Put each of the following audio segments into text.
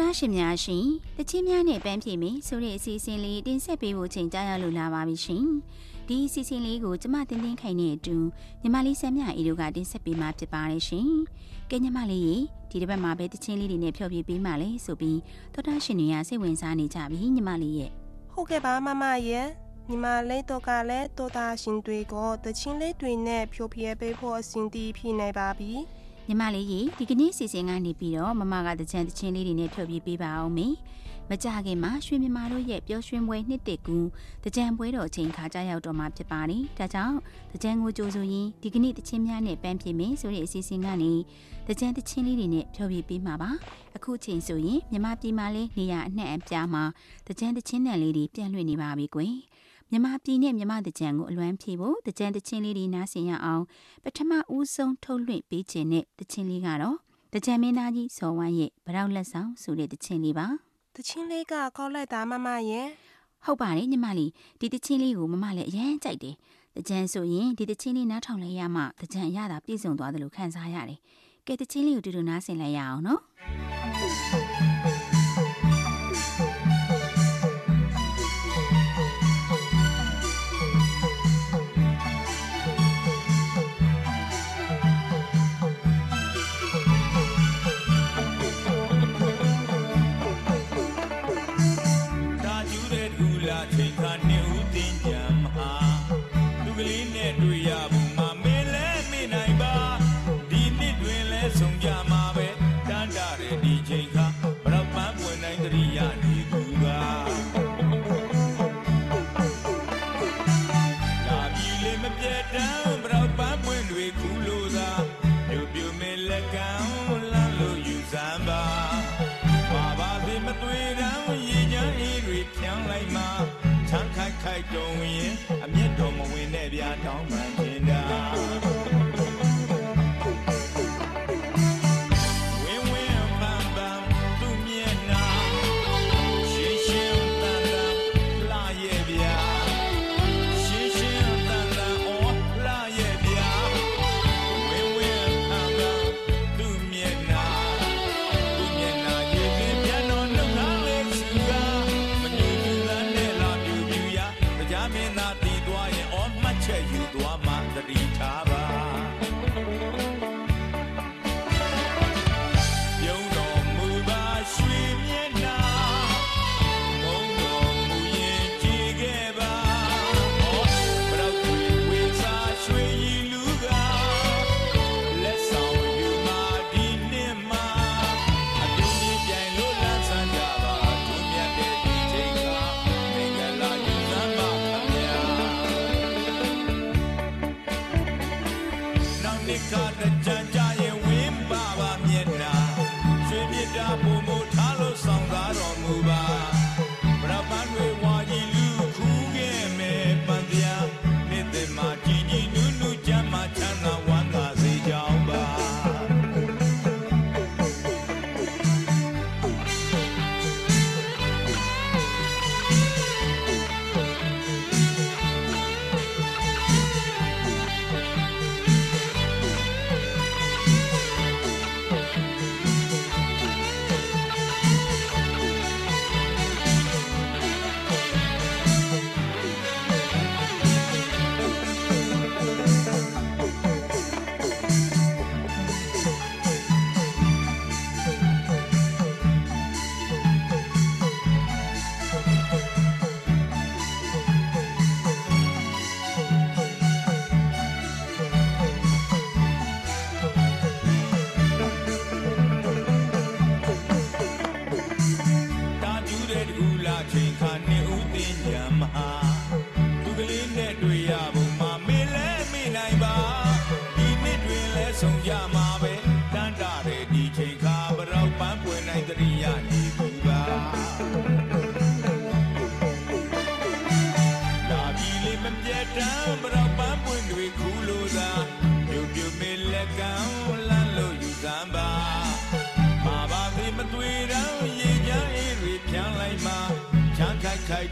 တော်တာရှင်များရှင်တချင်းများနဲ့ပန်းဖြေမယ်ဆိုတဲ့အစီအစဉ်လေးတင်ဆက်ပေးဖို့ချိန်ကြာရောက်လို့လာပါပြီရှင်ဒီအစီအစဉ်လေးကိုကျမတင်တင်ခိုင်နေအတူညီမလေးဆမ်းမြအေတို့ကတင်ဆက်ပေးမှာဖြစ်ပါတယ်ရှင်ကဲညီမလေးရေဒီတစ်ပတ်မှာပဲတချင်းလေးတွေနဲ့ဖျော်ဖြေပေးမှလဲဆိုပြီးတော်တာရှင်တွေကစိတ်ဝင်စားနေကြပြီညီမလေးရဲ့ဟုတ်ကဲ့ပါမမရဲ့ညီမလေးတို့ကလည်းတော်တာရှင်တွေကိုတချင်းလေးတွေနဲ့ဖျော်ဖြေပေးဖို့အစဉ်တည်ဖြစ်နေပါပြီ ညီမလေးကြီးဒီကနေ့စီစဉ်ကနေပြီးတော့မမကတကြံတချင်းလေးတွေနဲ့ဖြောပြပေးပါအောင်မေမကြခင်မှာရွှေမြမာတို့ရဲ့ပျော်ရွှင်ပွဲနှစ်တကူတကြံပွဲတော်အချိန်ခါကြရောက်တော့မှာဖြစ်ပါတယ်ဒါကြောင့်တကြံကိုကြိုဆိုရင်ဒီကနေ့တချင်းများနဲ့ပန်းပြမယ်ဆိုတဲ့အစီအစဉ်ကနေတကြံတချင်းလေးတွေနဲ့ဖြောပြပေးမှာပါအခုချိန်ဆိုရင်မြမပြည်မှာလေးနေရအနှံ့အပြားမှာတကြံတချင်းနယ်လေးတွေပြန့်လွင့်နေပါပြီကွယ် မြမပြည်နဲ့မြမတကြံကိုအလွမ်းဖြေဖို့တကြံတချင်းလေးတွေနားဆင်ရအောင် ပထမဦးဆုံးထုတ်လွှင့်ပေးခြင်းနဲ့တချင်းလေးကတော့တကြံမင်းသားကြီးစော်ဝမ်းရဲ့ဗရောက်လက်ဆောင်ဆိုတဲ့တချင်းလေးပါတချင်းလေးကကောက်လိုက်တာမမရဲ့ဟုတ်ပါတယ်ညီမလေးဒီတချင်းလေးကိုမမလည်းအရန်ကြိုက်တယ်တကြံဆိုရင်ဒီတချင်းလေးနားထောင်လိုက်ရမှတကြံရတာပြည့်စုံသွားတယ်လို့ခံစားရတယ်ကဲတချင်းလေးကိုတူတူနားဆင်လိုက်ရအောင်နော် ရှ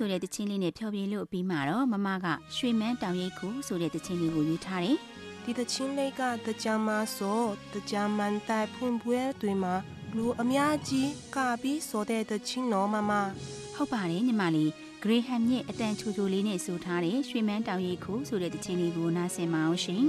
ဆောင်ဆိုတဲ့တခြင်းလေးနဲ့ဖျော်ဖြေလို့ပြီးမှတော့မမကရွှေမန်းတောင်ရိပ်ခုဆိုတဲ့တခြင်းလေးကိုယူထားတယ်ဒီတချင်းလေးကတကြမ်းမဆိုတကြမ်းမန်တိုင်ဖွင့်ပွဲတွေမှာလူအများကြီးကပြီးဆိုတဲ့တချင်းနော်မမဟုတ်ပါတယ်ညီမလေးဂရေဟမ်ရဲ့အတန်ချူချူလေးနဲ့ဆိုထားတဲ့ရွှေမန်းတောင်ရိပ်ခုဆိုတဲ့တခြင်းလေးကိုနားဆင်မအောင်ရှင်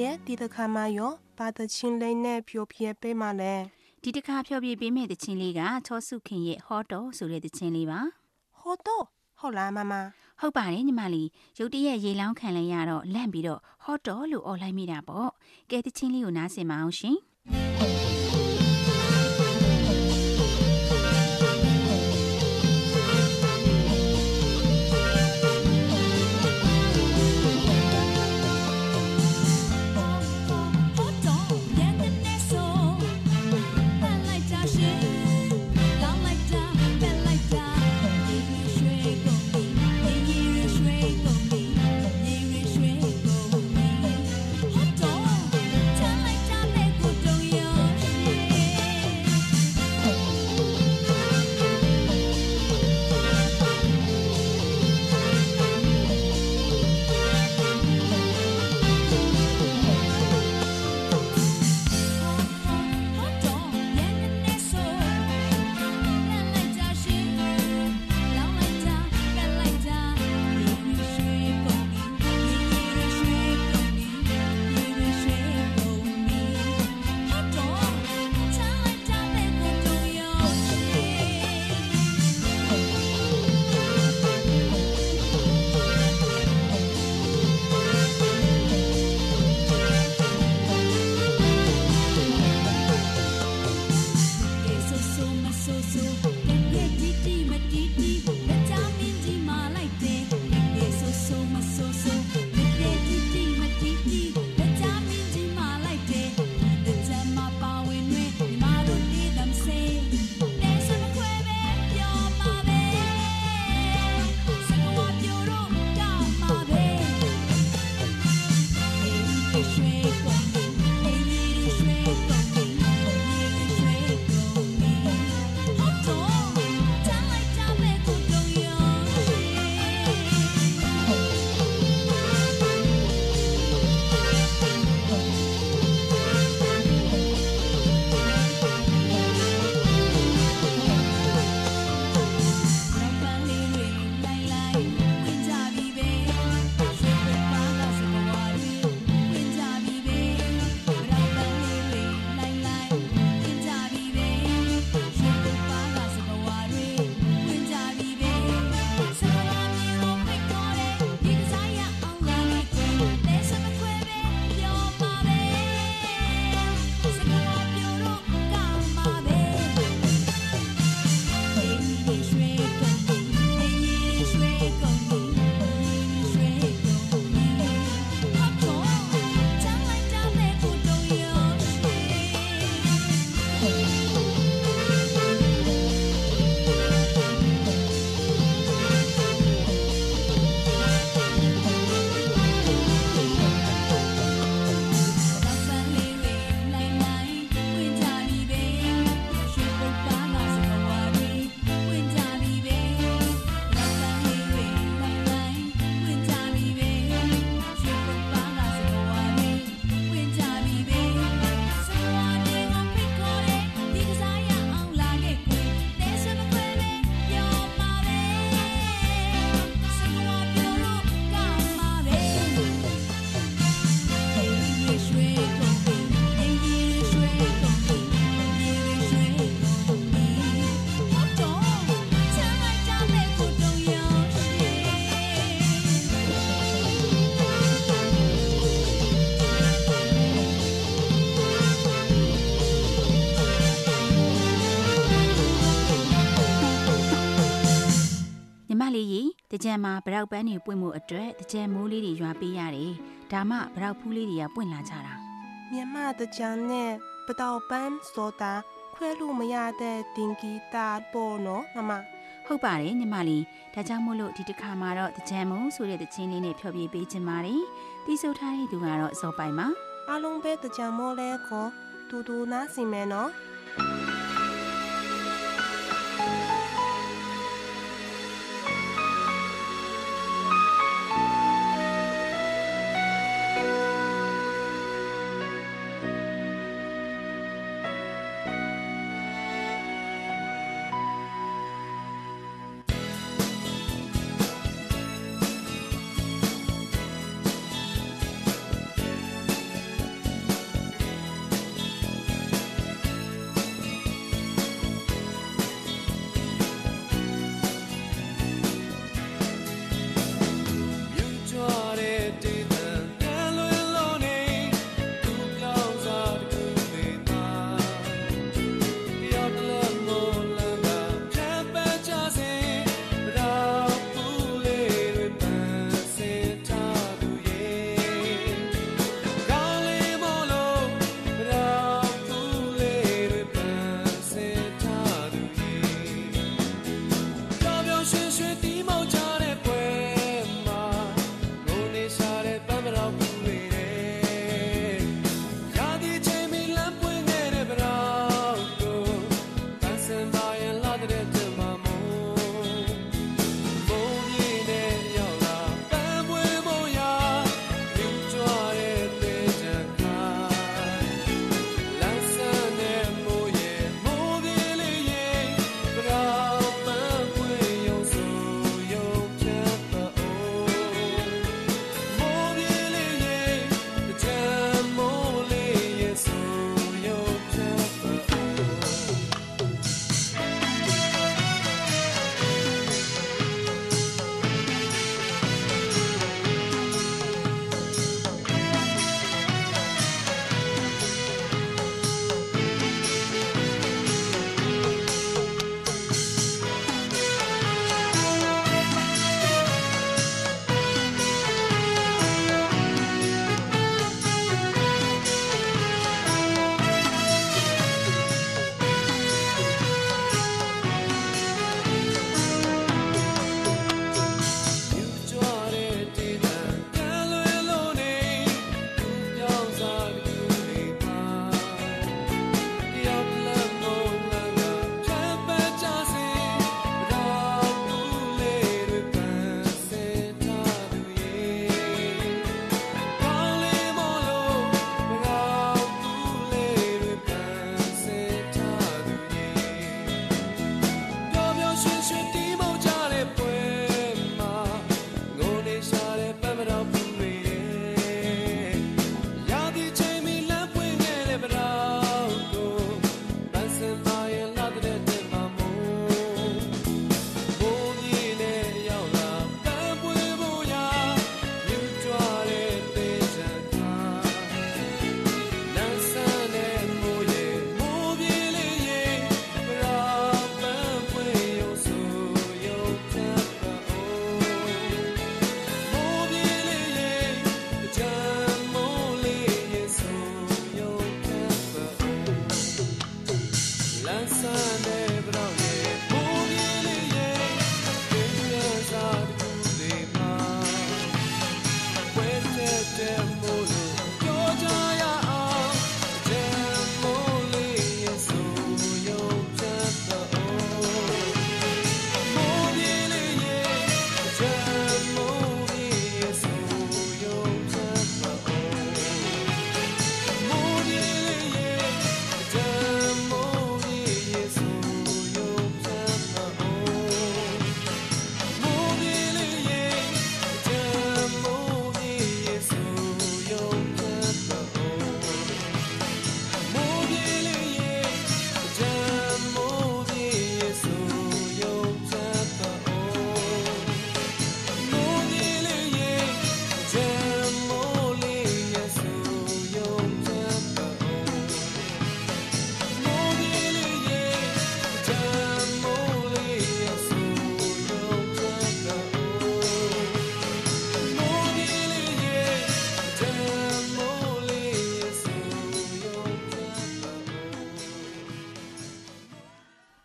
ရဲ့ဒီတစ်ခါမှရောဘာတချင်းလေးနဲ့ဖြိုပြပေးမှလဲဒီတစ်ခါဖျော်ပြပေးမယ့်တခြင်းလေးကချောစုခင်ရဲ့ဟောတော်ဆိုတဲ့တခြင်းလေးပါဟောတော့ဟုတ်လားမမဟုတ်ပါတယ်ညီမလေးရုတ်တရက်ရေလောင်းခံလိုက်ရတော့လန့်ပြီးတော့ဟောတော်လို့អော်လိုက်မိတာပေါ့ကဲတခြင်းလေးကိုနားဆင်ပါအောင်ရှင် ကြီးတကြံမှာဗရောက်ပန်းတွေပွင့်မှုအတွက်တကြံမိုးလေးတွေရွာပေးရတယ်ဒါမှဗရောက်ဖူးလေးတွေကပွင့်လာကြတာမြန်မာတကြံနဲ့ပတောက်ပန်းဆိုတာခွဲလို့မရတဲ့တင်ဂီတာပေါ်နော်မမဟုတ်ပါတယ်ညီမလေးဒါကြောင့်မို့လို့ဒီတစ်ခါမှာတော့တကြံမိုးဆိုတဲ့တခြင်းလေးနဲ့ဖျော်ပြပေးခြင်းပါတယ်တီးဆိုထားတဲ့သူကတော့ဇော်ပိုင်ပါအားလုံးပဲတကြံမိုးလဲခေါ်တူတူနားစီမယ်နော်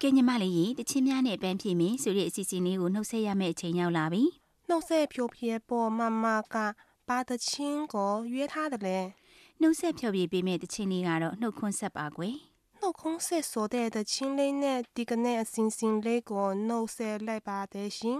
ကဲညီမလေးရေတချင်းများနဲ့ပန်းဖြေမင်းဆိုတဲ့အစီအစဉ်လေးကိုနှုတ်ဆက်ရမယ့်အချိန်ရောက်လာပြီနှုတ်ဆက်ဖြိုဖြဲပေါ်မမကဘာတချင်းကိုရွေးထားတယ်လဲနှုတ်ဆက်ဖြောပြပေးမယ့်တချင်းလေးကတော့နှုတ်ခွန်းဆက်ပါကွယ်နှုတ်ခုံးဆက်ဆိုတဲ့တချင်းလေးနဲ့ဒီကနေ့အစင်စင်လေးကိုနှုတ်ဆက်လိုက်ပါတယ်ရှင်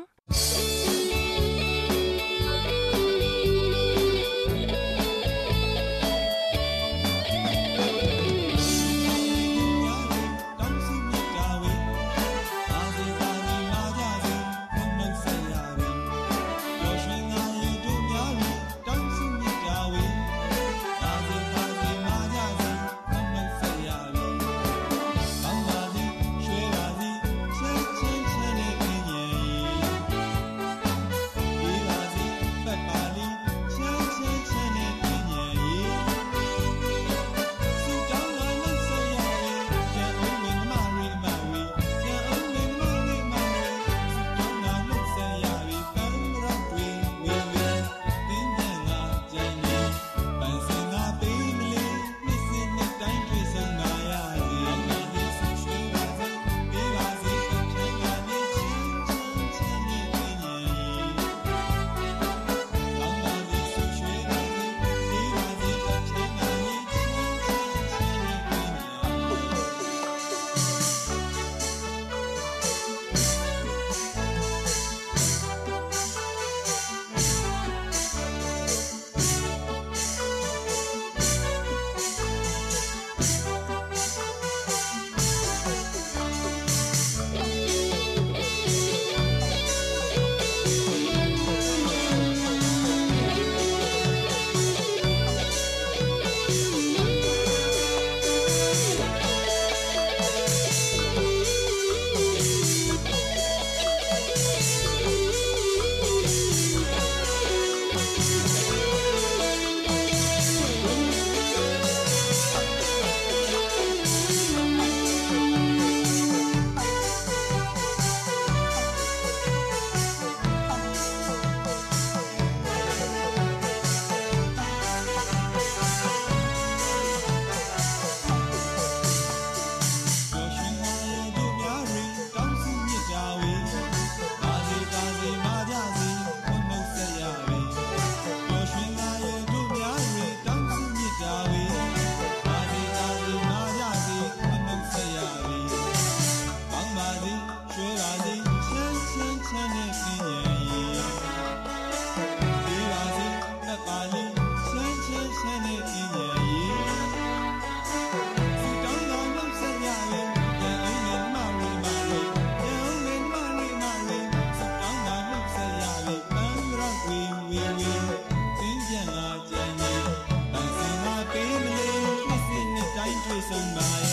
Somebody.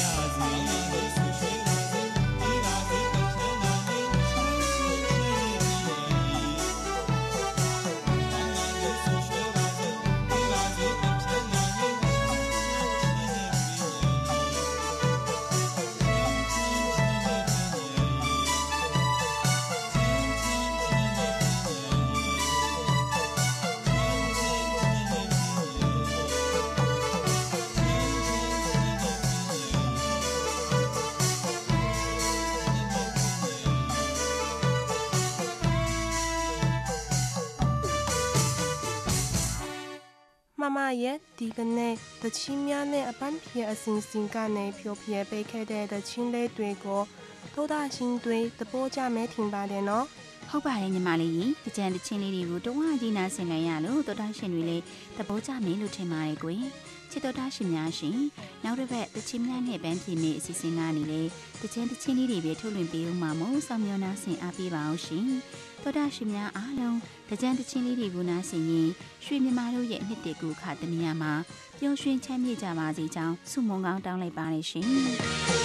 မမရဲ့ဒီကနေ့တချင်းများနဲ့အပန်းဖြေအစင်စင်ကနေဖြိုဖြဲပေးခဲ့တဲ့တချင်းလေးတွေကိုသောတာရှင်တွေသဘောကျမဲထင်ပါတယ်နော်ဟုတ်ပါတယ်ညီမလေးရေတကြံတချင်းလေးတွေကိုတဝါကြီးနာဆင်နိုင်ရလို့တော်တာရှင်တွေလည်းသဘောကျမင်းလို့ထင်ပါတယ်ကွယ် ချစ်တော်တာရှင်များရှင်နောက်တစ်ပတ်တချင်းများနဲ့ပန်းဖြေမင်းအစီအစဉ်ကနေလေတကြံတချင်းလေးတွေပဲထုတ်လွှင့်ပေးဦးမှာမို့စောင့်မျှော်နှားဆင်အားပေးပါအောင်ရှင်တော်တာရှင်များအားလုံးတကြံတချင်းလေးတွေကိုနားဆင်ရင်ရွှေမြမာတို့ရဲ့နှစ်တကူခတမယာမှာပျော်ရွှင်ချမ်းမြေ့ကြပါစေကြောင်းဆုမွန်ကောင်းတောင်းလိုက်ပါတယ်ရှင်